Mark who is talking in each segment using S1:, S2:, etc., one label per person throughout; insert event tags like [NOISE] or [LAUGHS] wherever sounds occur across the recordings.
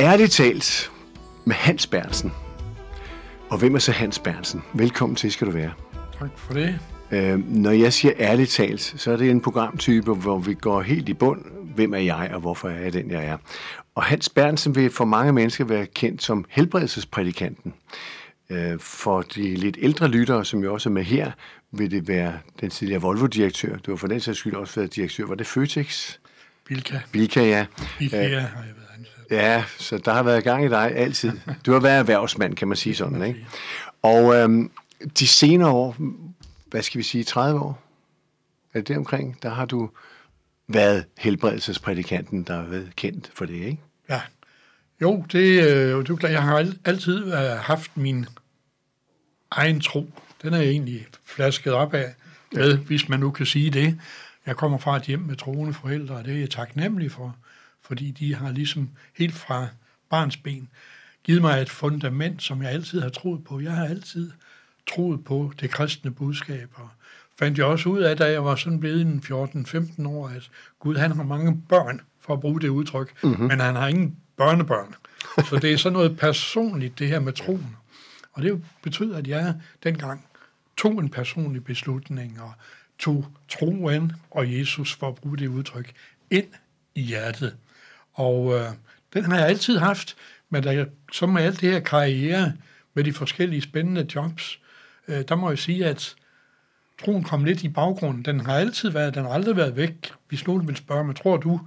S1: Ærligt talt med Hans Bernsen. Og hvem er så Hans Bernsen? Velkommen til, skal du være.
S2: Tak for det.
S1: Øh, når jeg siger ærligt talt, så er det en programtype, hvor vi går helt i bund. Hvem er jeg, og hvorfor er jeg den, jeg er? Og Hans Bernsen vil for mange mennesker være kendt som helbredelsesprædikanten. Øh, for de lidt ældre lyttere, som jo også er med her, vil det være den tidligere Volvo-direktør. Du har for den sags skyld også været direktør. Var det Føtex?
S2: Bilka.
S1: Bilka, ja.
S2: Bilka har jeg været.
S1: Ja, så der har været gang i dig altid. Du har været erhvervsmand, kan man sige sådan, ikke? Og øhm, de senere år, hvad skal vi sige, 30 år, er det deromkring, der har du været helbredelsesprædikanten, der har været kendt for det, ikke?
S2: Ja. Jo, det, øh, du, jeg har al- altid øh, haft min egen tro. Den er jeg egentlig flasket op af, med, hvis man nu kan sige det. Jeg kommer fra et hjem med troende forældre, og det er jeg taknemmelig for, fordi de har ligesom helt fra barns ben givet mig et fundament, som jeg altid har troet på. Jeg har altid troet på det kristne budskab, og fandt jeg også ud af, da jeg var sådan blevet en 14-15 år, at Gud han har mange børn, for at bruge det udtryk, mm-hmm. men han har ingen børnebørn. Så det er sådan noget personligt, det her med troen. Og det betyder, at jeg dengang tog en personlig beslutning og tog troen og Jesus, for at bruge det udtryk, ind i hjertet. Og øh, den har jeg altid haft, men da så med alt det her karriere med de forskellige spændende jobs, øh, der må jeg sige, at troen kom lidt i baggrunden. Den har altid været, den har aldrig været væk. Hvis nogen vil spørge men tror du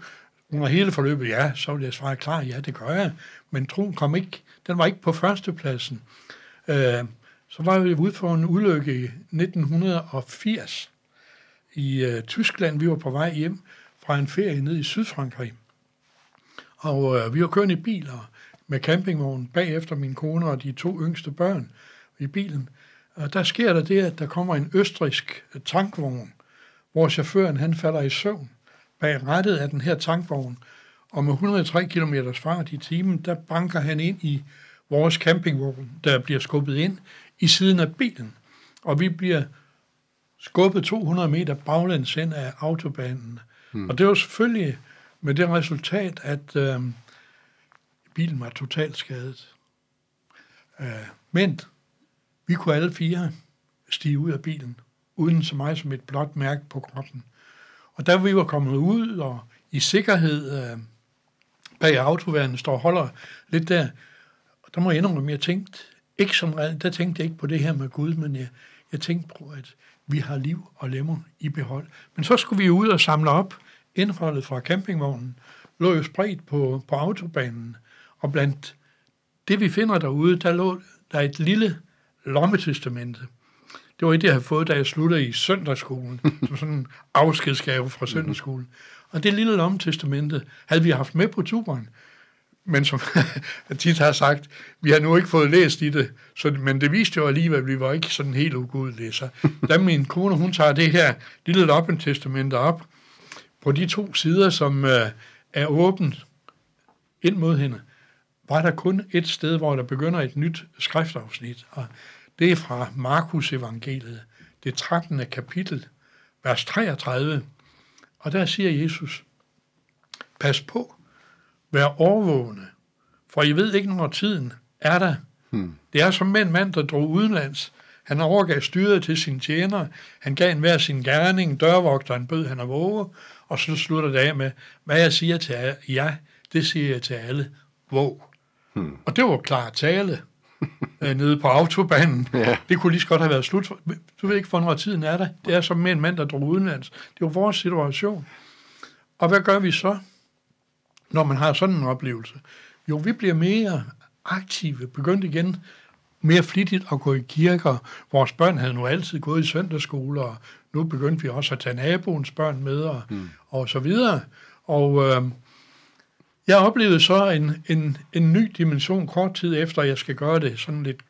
S2: under hele forløbet, ja, så vil jeg svare klar, ja, det gør jeg. Men troen kom ikke, den var ikke på førstepladsen. Øh, så var vi ude for en ulykke i 1980 i øh, Tyskland. Vi var på vej hjem fra en ferie ned i Sydfrankrig. Og øh, vi var kørende i biler med campingvogn bagefter min kone og de to yngste børn i bilen. Og der sker der det, at der kommer en østrisk tankvogn, hvor chaufføren han falder i søvn bag rettet af den her tankvogn. Og med 103 km fart i timen, der banker han ind i vores campingvogn, der bliver skubbet ind i siden af bilen. Og vi bliver skubbet 200 meter baglæns ind af autobanen. Hmm. Og det var selvfølgelig med det resultat, at øh, bilen var totalt skadet. Øh, men vi kunne alle fire stige ud af bilen, uden så meget som et blåt mærke på kroppen. Og da vi var kommet ud og i sikkerhed øh, bag autoværnen står og holder lidt der, der må jeg indrømme, jeg tænkte, ikke som, der tænkte jeg ikke på det her med Gud, men jeg, jeg tænkte på, at vi har liv og lemmer i behold. Men så skulle vi ud og samle op indholdet fra campingvognen, lå jo spredt på, på autobanen, og blandt det, vi finder derude, der lå der et lille lommetestamente. Det var et, jeg havde fået, da jeg sluttede i søndagsskolen, [LAUGHS] som sådan en afskedsgave fra søndagsskolen. Og det lille lommetestamente havde vi haft med på turen, men som jeg [LAUGHS] tit har sagt, vi har nu ikke fået læst i det, så, men det viste jo alligevel, at vi var ikke sådan helt ugudelige. Så [LAUGHS] da min kone, hun tager det her lille loppentestamente op, på de to sider, som øh, er åbent ind mod hende, var der kun et sted, hvor der begynder et nyt skriftafsnit, og det er fra Markus evangeliet, det 13. kapitel, vers 33, og der siger Jesus, pas på, vær overvågende, for I ved ikke, når tiden er der. Hmm. Det er som en mand, der drog udenlands. Han overgav styret til sin tjener. Han gav en hver sin gerning. Dørvogteren bød han at våge. Og så slutter det af med, hvad jeg siger til jer, det siger jeg til alle. Våg. Hmm. Og det var klar tale øh, nede på autobanen. [LAUGHS] Ja. Det kunne lige så godt have været slut. Du ved ikke, hvornår tiden er der. Det er som med en mand, der drog udenlands. Det var vores situation. Og hvad gør vi så, når man har sådan en oplevelse? Jo, vi bliver mere aktive, begyndt igen mere flittigt at gå i kirker. Vores børn havde nu altid gået i søndagsskole, og nu begyndte vi også at tage naboens børn med, og, mm. og så videre. Og øh, jeg oplevede så en, en, en ny dimension kort tid efter, jeg skal gøre det sådan lidt,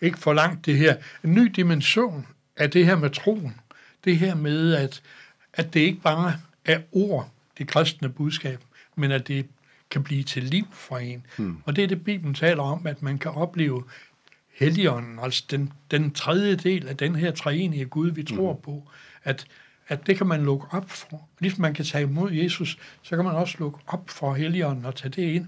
S2: ikke for langt det her, en ny dimension af det her med troen. Det her med, at, at det ikke bare er ord, det kristne budskab, men at det kan blive til liv for en. Hmm. Og det er det, Bibelen taler om, at man kan opleve Helligånden, altså den, den tredje del af den her treenige Gud, vi tror hmm. på, at at det kan man lukke op for. Ligesom man kan tage imod Jesus, så kan man også lukke op for Helligånden og tage det ind.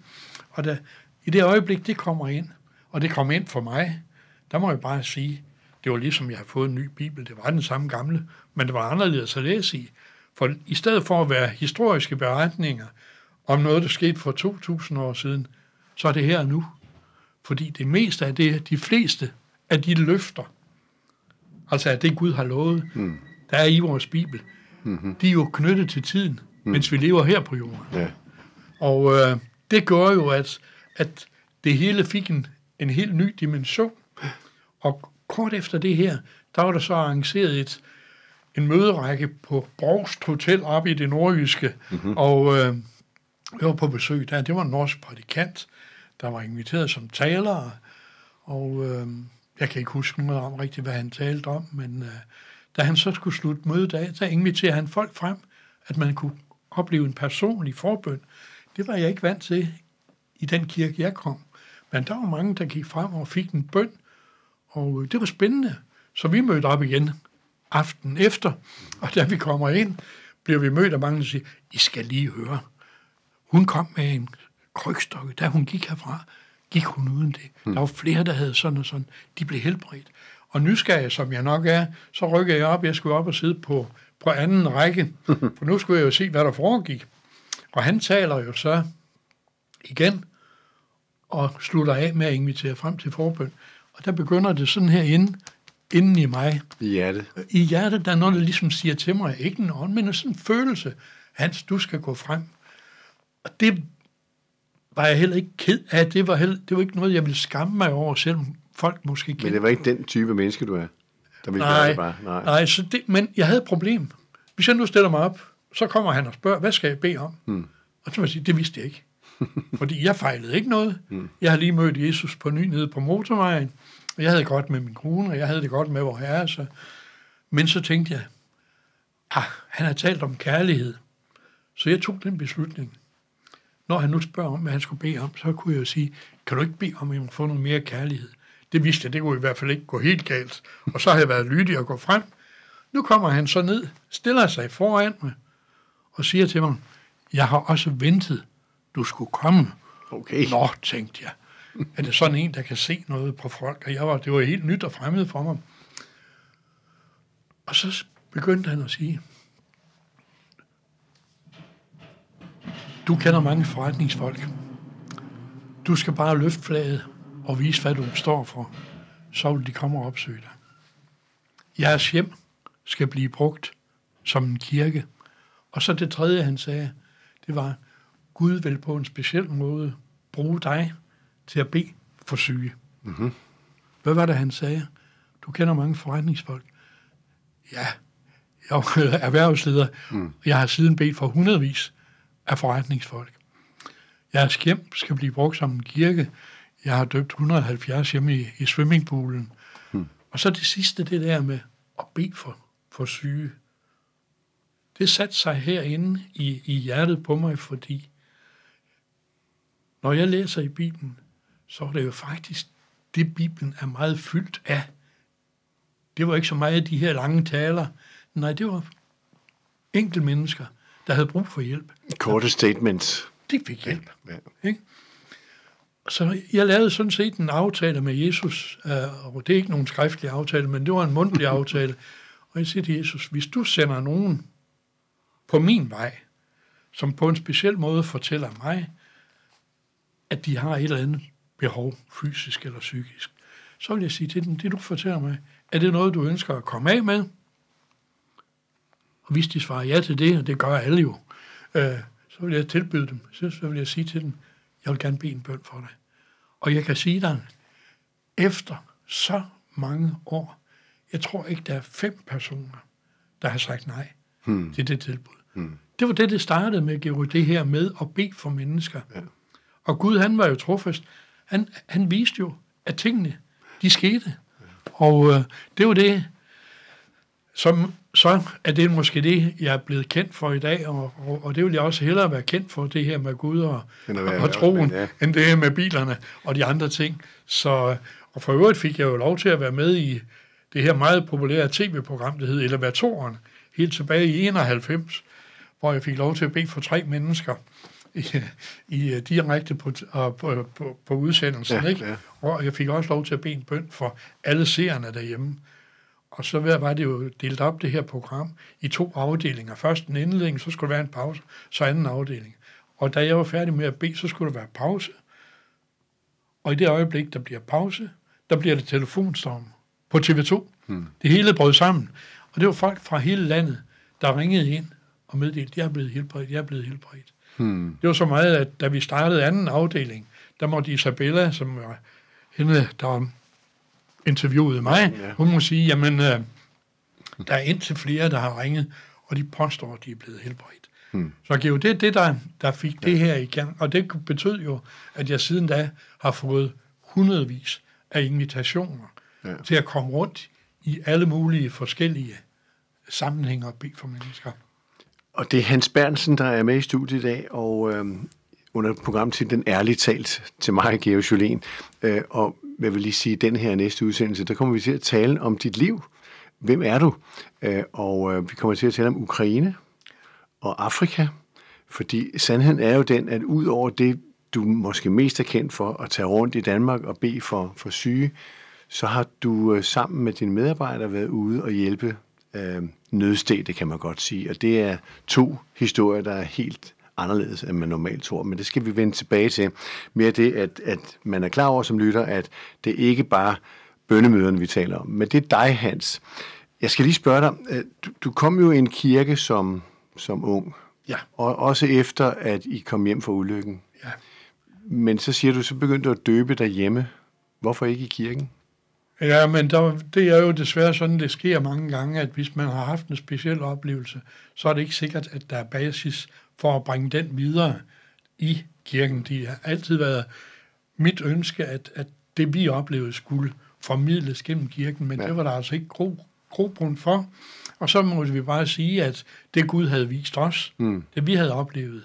S2: Og da, i det øjeblik, det kommer ind, og det kommer ind for mig, der må jeg bare sige, det var ligesom, jeg har fået en ny bibel. Det var den samme gamle, men det var anderledes at læse i. For i stedet for at være historiske beretninger om noget, der skete for 2000 år siden, så er det her nu. Fordi det meste af det, de fleste af de løfter, altså at det Gud har lovet, mm. der er i vores Bibel, mm-hmm. de er jo knyttet til tiden, mm. mens vi lever her på jorden. Ja. Og øh, det gør jo, at, at det hele fik en, en helt ny dimension. Og kort efter det her, der var der så arrangeret et, en møderække på Brogst Hotel oppe i det nordjyske, mm-hmm. og øh, jeg var på besøg der. Det var en norsk prædikant, der var inviteret som taler, og øh, jeg kan ikke huske noget om rigtigt, hvad han talte om, men øh, da han så skulle slutte mødet af, så inviterede han folk frem, at man kunne opleve en personlig forbøn. Det var jeg ikke vant til i den kirke, jeg kom. Men der var mange, der gik frem og fik en bøn, og øh, det var spændende. Så vi mødte op igen aften efter, og da vi kommer ind, bliver vi mødt af mange, der siger, I skal lige høre. Hun kom med en krygstok, da hun gik herfra, gik hun uden det. Hmm. Der var flere, der havde sådan og sådan. De blev helbredt. Og nysgerrig, som jeg nok er, så rykkede jeg op. Jeg skulle op og sidde på, på anden række, [LAUGHS] for nu skulle jeg jo se, hvad der foregik. Og han taler jo så igen, og slutter af med at invitere frem til forbøn. Og der begynder det sådan her inde, inden i mig.
S1: I hjertet?
S2: I hjertet, der er noget, der ligesom siger til mig, ikke en ånd, men sådan en følelse. Hans, du skal gå frem. Og det var jeg heller ikke ked af. Det var, heller, det var ikke noget, jeg ville skamme mig over, selvom folk måske kendte.
S1: Men det var ikke den type menneske, du er?
S2: Der ville nej, det bare. nej, nej så det, men jeg havde et problem. Hvis jeg nu stiller mig op, så kommer han og spørger, hvad skal jeg bede om? Hmm. Og så må jeg sige, det vidste jeg ikke. [LAUGHS] Fordi jeg fejlede ikke noget. Hmm. Jeg har lige mødt Jesus på ny nede på motorvejen, og jeg havde det godt med min kone, og jeg havde det godt med vor herre. Så. Men så tænkte jeg, ah, han har talt om kærlighed. Så jeg tog den beslutning når han nu spørger om, hvad han skulle bede om, så kunne jeg jo sige, kan du ikke bede om, at jeg få noget mere kærlighed? Det vidste jeg, det kunne i hvert fald ikke gå helt galt. Og så har jeg været lydig og gå frem. Nu kommer han så ned, stiller sig foran mig og siger til mig, jeg har også ventet, du skulle komme.
S1: Okay.
S2: Nå, tænkte jeg. Er det sådan en, der kan se noget på folk? Og jeg var, det var helt nyt og fremmed for mig. Og så begyndte han at sige, Du kender mange forretningsfolk. Du skal bare løfte flaget og vise, hvad du står for. Så vil de komme og opsøge dig. Jeres hjem skal blive brugt som en kirke. Og så det tredje, han sagde, det var, Gud vil på en speciel måde bruge dig til at bede for syge. Mm-hmm. Hvad var det, han sagde? Du kender mange forretningsfolk. Ja, jeg er erhvervsleder. Mm. Jeg har siden bedt for hundredvis af forretningsfolk. Jeres hjem skal blive brugt som en kirke. Jeg har døbt 170 hjemme i, i swimmingpoolen. Hmm. Og så det sidste, det der med at bede for, for syge. Det satte sig herinde i, i hjertet på mig, fordi når jeg læser i Bibelen, så er det jo faktisk det, Bibelen er meget fyldt af. Det var ikke så meget de her lange taler. Nej, det var enkelte mennesker, der havde brug for hjælp.
S1: Korte statements.
S2: De fik hjælp. Ja. Ikke? Så jeg lavede sådan set en aftale med Jesus, øh, og det er ikke nogen skriftlig aftale, men det var en mundtlig [LAUGHS] aftale. Og jeg siger til Jesus, hvis du sender nogen på min vej, som på en speciel måde fortæller mig, at de har et eller andet behov, fysisk eller psykisk, så vil jeg sige til dem, det du fortæller mig, er det noget, du ønsker at komme af med? Og hvis de svarer ja til det, og det gør alle jo, øh, så vil jeg tilbyde dem, så, så vil jeg sige til dem, jeg vil gerne bede en bøn for dig. Og jeg kan sige dig, efter så mange år, jeg tror ikke, der er fem personer, der har sagt nej hmm. til det tilbud. Hmm. Det var det, det startede med, Georg, det her med at bede for mennesker. Ja. Og Gud, han var jo trofast. Han, han viste jo, at tingene, de skete. Ja. Og øh, det var det, som så er det måske det, jeg er blevet kendt for i dag, og, og, og det vil jeg også hellere være kendt for, det her med Gud og, og, og troen, ja. end det her med bilerne og de andre ting. Så, og for øvrigt fik jeg jo lov til at være med i det her meget populære tv-program, der hed Elevatoren, helt tilbage i 91, hvor jeg fik lov til at bede for tre mennesker i, i direkte på, på, på, på udsendelsen. Ja, ikke? Ja. Og jeg fik også lov til at bede en bøn for alle seerne derhjemme. Og så var det jo delt op, det her program, i to afdelinger. Først en indledning, så skulle der være en pause, så anden afdeling. Og da jeg var færdig med at bede, så skulle der være pause. Og i det øjeblik, der bliver pause, der bliver det telefonstorm på TV2. Hmm. Det hele brød sammen. Og det var folk fra hele landet, der ringede ind og meddelte, jeg er blevet helbredt, jeg er blevet helbredt. Hmm. Det var så meget, at da vi startede anden afdeling, der måtte Isabella, som var hende, der interviewede mig, ja. hun må sige, jamen, øh, der er indtil flere, der har ringet, og de påstår, at de er blevet helbredt. Hmm. Så det er jo det, det der, der fik ja. det her igen, og det betød jo, at jeg siden da har fået hundredvis af invitationer ja. til at komme rundt i alle mulige forskellige sammenhænge og bede for mennesker.
S1: Og det er Hans Bernsen, der er med i studiet i dag, og øh, under Den Ærlige Talt til mig, Georg Jolien. Øh, og hvad vil lige sige, den her næste udsendelse, der kommer vi til at tale om dit liv. Hvem er du? Øh, og øh, vi kommer til at tale om Ukraine og Afrika, fordi sandheden er jo den, at ud over det, du måske mest er kendt for at tage rundt i Danmark og bede for, for syge, så har du øh, sammen med dine medarbejdere været ude og hjælpe øh, nødstede, kan man godt sige. Og det er to historier, der er helt anderledes, end man normalt tror. Men det skal vi vende tilbage til. Mere det, at, at man er klar over som lytter, at det ikke bare bønnemøderne, vi taler om. Men det er dig, Hans. Jeg skal lige spørge dig. Øh, du, du kom jo i en kirke som, som ung.
S2: Ja.
S1: Og også efter, at I kom hjem fra ulykken.
S2: Ja.
S1: Men så siger du, så begyndte du at døbe derhjemme. Hvorfor ikke i kirken?
S2: Ja, men der, det er jo desværre sådan, det sker mange gange, at hvis man har haft en speciel oplevelse, så er det ikke sikkert, at der er basis for at bringe den videre i kirken. Det har altid været mit ønske, at, at det vi oplevede skulle formidles gennem kirken, men ja. det var der altså ikke gro, grobund for. Og så må vi bare sige, at det Gud havde vist os, mm. det vi havde oplevet,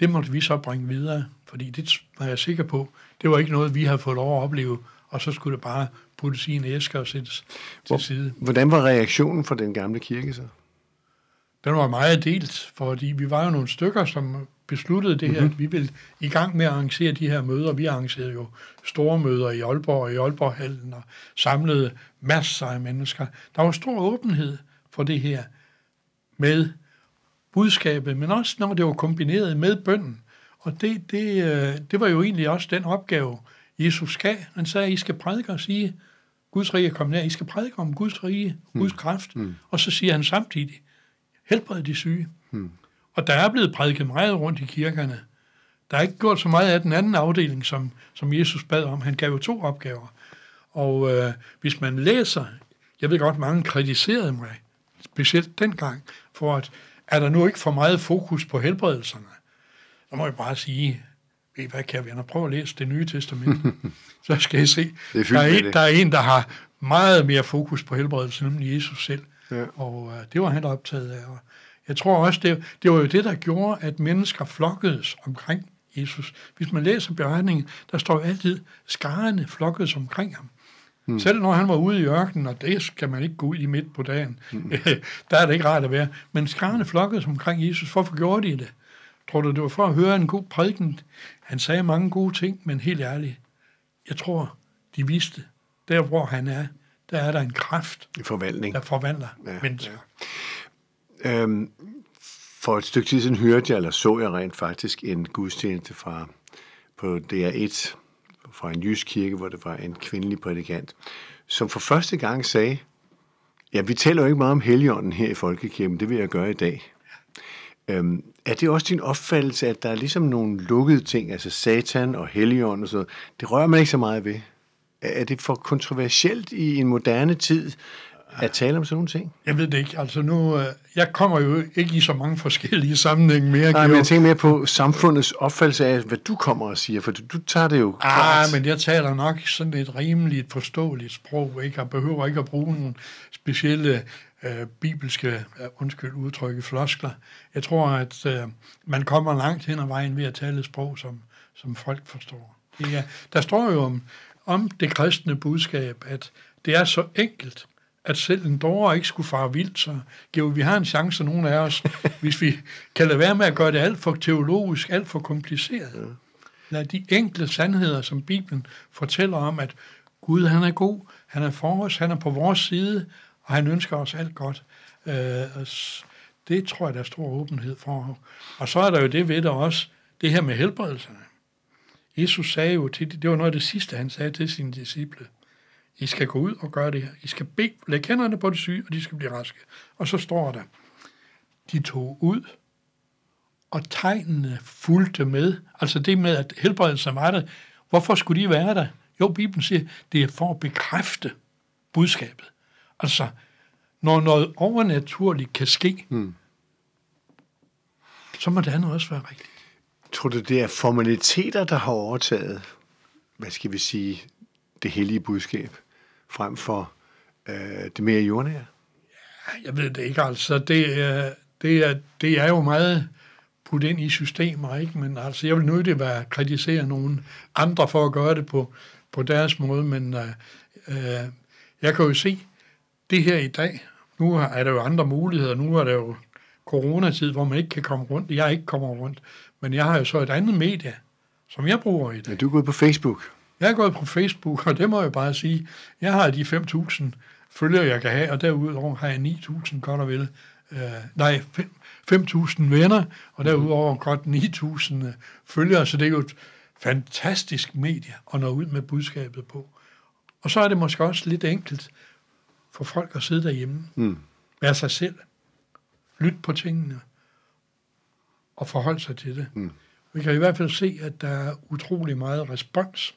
S2: det måtte vi så bringe videre, fordi det var jeg sikker på, det var ikke noget, vi havde fået lov at opleve og så skulle det bare puttes i en æske og sættes Hvor, til side.
S1: Hvordan var reaktionen fra den gamle kirke så?
S2: Den var meget delt, fordi vi var jo nogle stykker, som besluttede det her, mm-hmm. at vi ville i gang med at arrangere de her møder. Vi arrangerede jo store møder i Aalborg og i Aalborghallen og samlede masser af mennesker. Der var stor åbenhed for det her med budskabet, men også når det var kombineret med bønden. Og det, det, øh, det var jo egentlig også den opgave, Jesus gav. Han sagde, at I skal prædike og sige, Guds rige er kommet nær. I skal prædike om Guds rige, mm. Guds kraft. Mm. Og så siger han samtidig, helbred de syge. Mm. Og der er blevet prædiket meget rundt i kirkerne. Der er ikke gjort så meget af den anden afdeling, som, som Jesus bad om. Han gav jo to opgaver. Og øh, hvis man læser, jeg ved godt, mange kritiserede mig, specielt dengang, for at er der nu ikke for meget fokus på helbredelserne, så må jeg bare sige, ved hvad, kære venner, prøv at læse det nye testament. [LAUGHS] så skal I se. Er der, er en, der er en, der har meget mere fokus på helbredelse, nemlig Jesus selv. Ja. Og uh, det var han optaget af. Og jeg tror også, det, det var jo det, der gjorde, at mennesker flokkedes omkring Jesus. Hvis man læser beretningen, der står jo altid, skarene flokkedes omkring ham. Hmm. Selv når han var ude i ørkenen, og det skal man ikke gå ud i midt på dagen, hmm. [LAUGHS] der er det ikke rart at være. Men skarene flokkedes omkring Jesus. Hvorfor gjorde de det? Tror du, det var for at høre en god prædiken? Han sagde mange gode ting, men helt ærligt, jeg tror, de vidste, der hvor han er, der er der en kraft,
S1: en forvandling.
S2: der forvandler ja, mennesker.
S1: Ja. Øhm, for et stykke tid siden hørte jeg, eller så jeg rent faktisk, en gudstjeneste fra, på DR1, fra en jysk kirke, hvor det var en kvindelig prædikant, som for første gang sagde, ja, vi taler jo ikke meget om heligånden her i Folkekirken, det vil jeg gøre i dag. Øhm, er det også din opfattelse, at der er ligesom nogle lukkede ting, altså satan og helligånd og sådan Det rører man ikke så meget ved. Er det for kontroversielt i en moderne tid at tale om sådan nogle ting?
S2: Jeg ved det ikke. Altså nu, øh, jeg kommer jo ikke i så mange forskellige sammenhænge mere.
S1: Nej, men jeg tænker mere på samfundets opfattelse af, hvad du kommer og siger, for du, du tager det jo
S2: ah, klart. men jeg taler nok sådan et rimeligt forståeligt sprog, ikke? Jeg behøver ikke at bruge nogle specielle øh, bibelske, øh, undskyld udtrykke, floskler. Jeg tror, at øh, man kommer langt hen ad vejen ved at tale et sprog, som, som folk forstår. Det er, der står jo om, om det kristne budskab, at det er så enkelt, at selv en dårer ikke skulle fare vildt, så giver vi har en chance, nogle af os, [LAUGHS] hvis vi kan lade være med at gøre det alt for teologisk, alt for kompliceret. Ja. Lad de enkle sandheder, som Bibelen fortæller om, at Gud han er god, han er for os, han er på vores side, og han ønsker os alt godt. Øh, det tror jeg, der er stor åbenhed for. Og så er der jo det ved det også, det her med helbredelserne. Jesus sagde jo til, det var noget af det sidste, han sagde til sine disciple. I skal gå ud og gøre det her. I skal bede, lægge hænderne på de syge, og de skal blive raske. Og så står der, de tog ud, og tegnene fulgte med. Altså det med, at helbredelsen var der. Hvorfor skulle de være der? Jo, Bibelen siger, det er for at bekræfte budskabet. Altså, når noget overnaturligt kan ske, hmm. så må det andet også være rigtigt.
S1: Tror du, det er formaliteter, der har overtaget, hvad skal vi sige, det hellige budskab, frem for øh, det mere jordnære?
S2: Ja, jeg ved det ikke, altså. Det øh, det er, det er jo meget putte ind i systemer, ikke? Men altså, jeg vil nødt være kritisere nogen andre for at gøre det på, på deres måde, men øh, øh, jeg kan jo se det her i dag. Nu er der jo andre muligheder. Nu er der jo coronatid, hvor man ikke kan komme rundt. Jeg ikke kommer rundt. Men jeg har jo så et andet medie, som jeg bruger i dag.
S1: Ja, du er gået på Facebook.
S2: Jeg er gået på Facebook, og det må jeg bare sige. Jeg har de 5.000 følgere, jeg kan have, og derudover har jeg 9.000 godt og vel. Øh, nej, 5.000 venner, og derudover godt 9.000 øh, følgere, så det er jo et fantastisk medie at nå ud med budskabet på. Og så er det måske også lidt enkelt for folk at sidde derhjemme, mm. være sig selv, lytte på tingene og forholde sig til det. Mm. Vi kan i hvert fald se, at der er utrolig meget respons,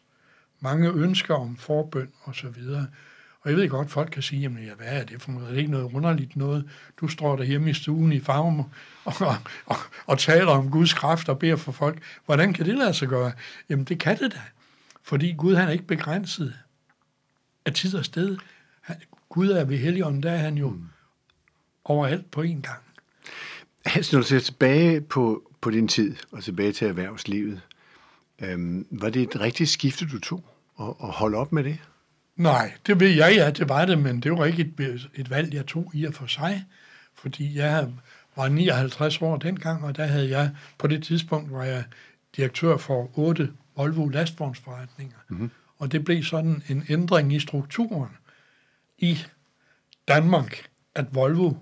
S2: mange ønsker om forbøn og så videre. Og jeg ved godt, folk kan sige, jamen, ja, hvad er det for noget? Det er ikke noget underligt noget. Du står der hjemme i stuen i farven og, og, og, og taler om Guds kraft og beder for folk. Hvordan kan det lade sig gøre? Jamen, det kan det da. Fordi Gud, han er ikke begrænset af tid og sted. Han, Gud er ved Helligånden, der er han jo mm. overalt på én gang.
S1: Hans, når du ser tilbage på, på din tid og tilbage til erhvervslivet, øhm, var det et rigtigt skifte, du tog, at, at holde op med det?
S2: Nej, det ved jeg, ja, det var det, men det var ikke et, et valg, jeg tog i og for sig, fordi jeg var 59 år dengang, og der havde jeg, på det tidspunkt var jeg direktør for otte Volvo lastvognsforretninger. Mm-hmm. Og det blev sådan en ændring i strukturen i Danmark, at Volvo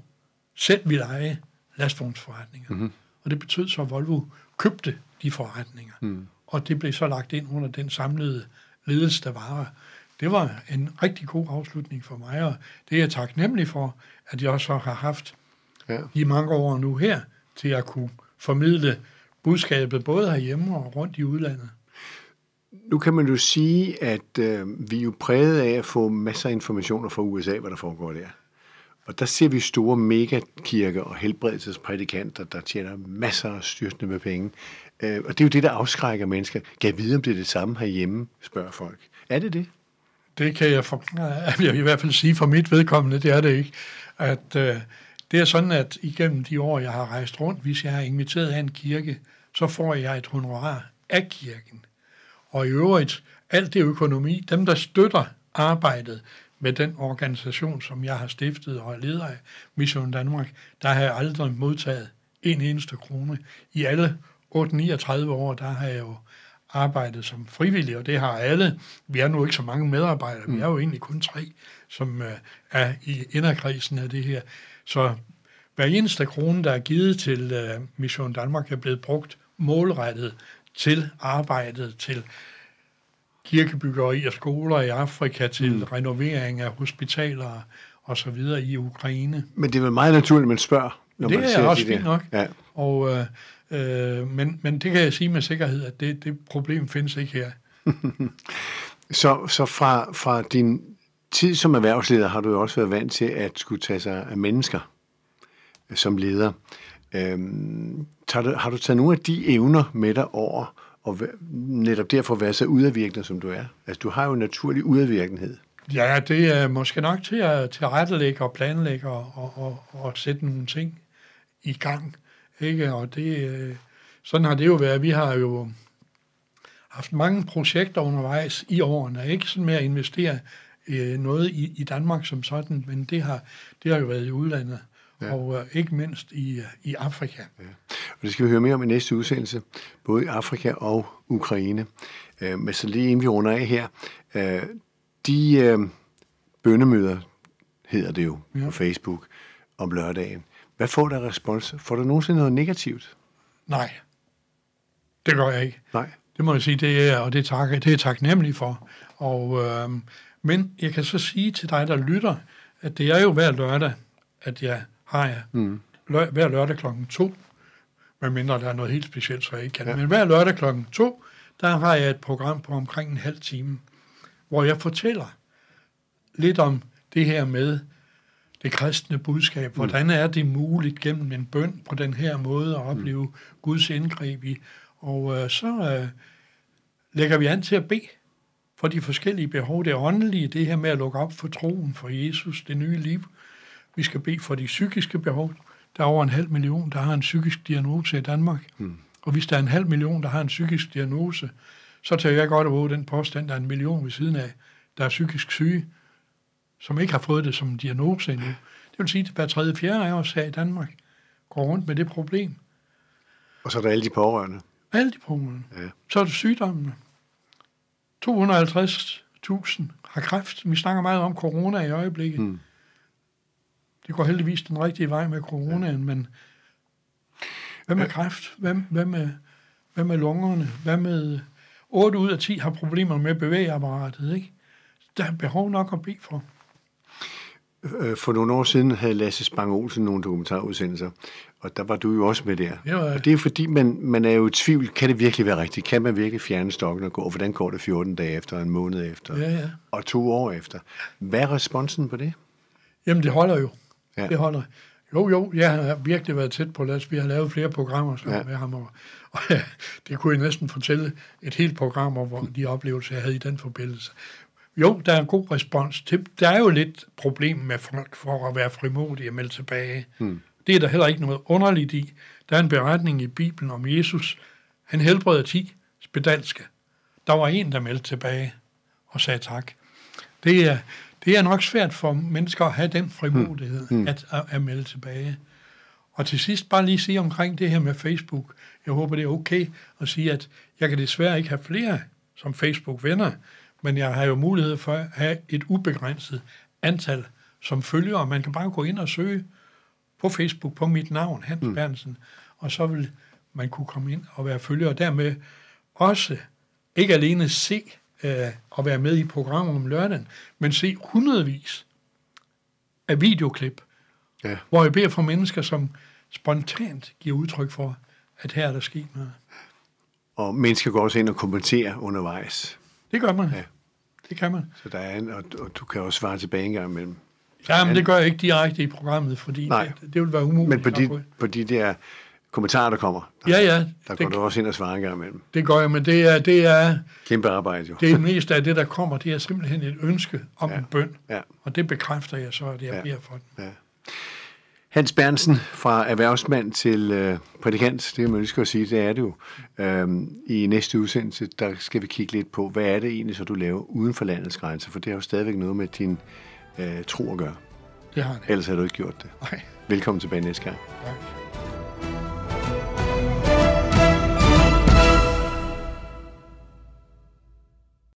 S2: selv ville eje lastvognsforretninger. Mm-hmm. Og det betød så, at Volvo købte de forretninger. Mm. Og det blev så lagt ind under den samlede ledelse, der var det var en rigtig god afslutning for mig, og det er jeg taknemmelig for, at jeg så har haft ja. i mange år nu her, til at kunne formidle budskabet både herhjemme og rundt i udlandet.
S1: Nu kan man jo sige, at øh, vi er jo præget af at få masser af informationer fra USA, hvad der foregår der. Og der ser vi store megakirker og helbredelsesprædikanter, der tjener masser af styrtende med penge. Øh, og det er jo det, der afskrækker mennesker. Kan jeg vide, om det er det samme herhjemme, spørger folk. Er det det?
S2: det kan jeg, for, [LAUGHS] jeg i hvert fald sige for mit vedkommende, det er det ikke, at øh, det er sådan, at igennem de år, jeg har rejst rundt, hvis jeg har inviteret af en kirke, så får jeg et honorar af kirken. Og i øvrigt, alt det økonomi, dem der støtter arbejdet med den organisation, som jeg har stiftet og er leder af, Mission Danmark, der har jeg aldrig modtaget en eneste krone. I alle 8-39 år, der har jeg jo arbejdet som frivillig, og det har alle. Vi er nu ikke så mange medarbejdere, mm. vi er jo egentlig kun tre, som øh, er i inderkredsen af det her. Så hver eneste krone, der er givet til øh, Mission Danmark, er blevet brugt målrettet til arbejdet, til kirkebyggeri og skoler i Afrika, til mm. renovering af hospitaler og så videre i Ukraine.
S1: Men det er vel meget naturligt, at man spørger,
S2: når det man ser er også fint nok. Ja. Og øh, Øh, men, men det kan jeg sige med sikkerhed, at det, det problem findes ikke her. [LAUGHS]
S1: så så fra, fra din tid som erhvervsleder har du jo også været vant til at skulle tage sig af mennesker som leder. Øhm, tager du, har du taget nogle af de evner med dig over, og netop derfor være så udadvirkende, som du er? Altså, du har jo en naturlig udadvirkenhed.
S2: Ja, det er måske nok til at tilrettelægge og planlægge og, og, og, og sætte nogle ting i gang. Ikke? Og det, øh, sådan har det jo været. Vi har jo haft mange projekter undervejs i årene, ikke sådan med at investere øh, noget i, i Danmark som sådan, men det har, det har jo været i udlandet, ja. og øh, ikke mindst i, øh, i Afrika. Ja.
S1: Og det skal vi høre mere om i næste udsendelse, både i Afrika og Ukraine. Øh, men så lige inden vi runder af her, øh, de øh, bønnemøder, hedder det jo ja. på Facebook, om lørdagen. Hvad får der respons? Får du nogensinde noget negativt?
S2: Nej, det gør jeg ikke.
S1: Nej.
S2: Det må jeg sige, det er, og det er, tak, det er taknemmelig for. Og, øh, men jeg kan så sige til dig, der lytter, at det er jo hver lørdag, at jeg har jeg. Mm. Lø, hver lørdag klokken to, medmindre der er noget helt specielt, så jeg ikke kan. Ja. Men hver lørdag klokken to, der har jeg et program på omkring en halv time, hvor jeg fortæller lidt om det her med det kristne budskab. Hvordan er det muligt gennem en bøn på den her måde at opleve mm. Guds indgreb i? Og øh, så øh, lægger vi an til at bede for de forskellige behov. Det åndelige, det her med at lukke op for troen for Jesus, det nye liv. Vi skal bede for de psykiske behov. Der er over en halv million, der har en psykisk diagnose i Danmark. Mm. Og hvis der er en halv million, der har en psykisk diagnose, så tager jeg godt over den påstand, der er en million ved siden af, der er psykisk syge, som ikke har fået det som en diagnose endnu. Det vil sige, at hver tredje fjerde af os her i Danmark går rundt med det problem.
S1: Og så er der alle de pårørende.
S2: Alle de pårørende. Ja. Så er det sygdommene. 250.000 har kræft. Vi snakker meget om corona i øjeblikket. Hmm. Det går heldigvis den rigtige vej med coronaen, ja. men hvad med kræft? Hvad, hvad, med, hvad med lungerne? Hvad med 8 ud af 10 har problemer med bevægeapparatet, ikke? Der er behov nok at bede for.
S1: Øh, for nogle år siden havde Lasse Spang Olsen nogle dokumentarudsendelser, og der var du jo også med der. Ja. Og det er fordi, man, man er jo i tvivl, kan det virkelig være rigtigt? Kan man virkelig fjerne stokken og gå? Hvordan går det 14 dage efter, en måned efter,
S2: ja, ja.
S1: og to år efter? Hvad er responsen på det?
S2: Jamen, det holder jo. Ja. Det holder. Jo, jo, jeg har virkelig været tæt på Lasse. Vi har lavet flere programmer sammen ja. med ham, og, [LAUGHS] og ja, det kunne jeg næsten fortælle et helt program om, hvor de oplevelser, jeg havde i den forbindelse. Jo, der er en god respons. Til, der er jo lidt problem med folk for at være frimodige og melde tilbage. Hmm. Det er der heller ikke noget underligt i. Der er en beretning i Bibelen om Jesus. Han helbreder ti spedalske. Der var en, der meldte tilbage og sagde tak. Det er, det er nok svært for mennesker at have den frimodighed hmm. at, at, at melde tilbage. Og til sidst bare lige sige omkring det her med Facebook. Jeg håber, det er okay at sige, at jeg kan desværre ikke have flere som Facebook-venner, men jeg har jo mulighed for at have et ubegrænset antal som følger, og man kan bare gå ind og søge på Facebook på mit navn, Hans mm. Bernsen, og så vil man kunne komme ind og være følger, og dermed også ikke alene se øh, og være med i programmer om lørdagen, men se hundredvis af videoklip, ja. hvor jeg beder for mennesker, som spontant giver udtryk for, at her er der sket noget.
S1: Og mennesker går også ind og kommenterer undervejs.
S2: Det gør man. Ja. Det kan man.
S1: Så der er en, og, og du kan også svare tilbage en gang imellem.
S2: Ja, men det gør jeg ikke direkte i programmet, fordi Nej. Det, det vil være umuligt.
S1: Men på de, på de der kommentarer, der kommer,
S2: der, ja, ja,
S1: der går det, du også ind og svarer en gang imellem.
S2: Det gør jeg, men det er... Det er
S1: Kæmpe arbejde, jo.
S2: Det er mest af det, der kommer, det er simpelthen et ønske om ja. en bøn. Ja. Og det bekræfter jeg så, at jeg ja. beder for den. Ja.
S1: Hans Bernsen, fra erhvervsmand til øh, prædikant, det er man lige at sige, det er det jo. Øhm, I næste udsendelse, der skal vi kigge lidt på, hvad er det egentlig, så du laver uden for landets grænser, for det har jo stadigvæk noget med din øh, tro at gøre.
S2: Det har det.
S1: Ellers har du ikke gjort det.
S2: Nej.
S1: Velkommen tilbage næste gang.
S2: Tak.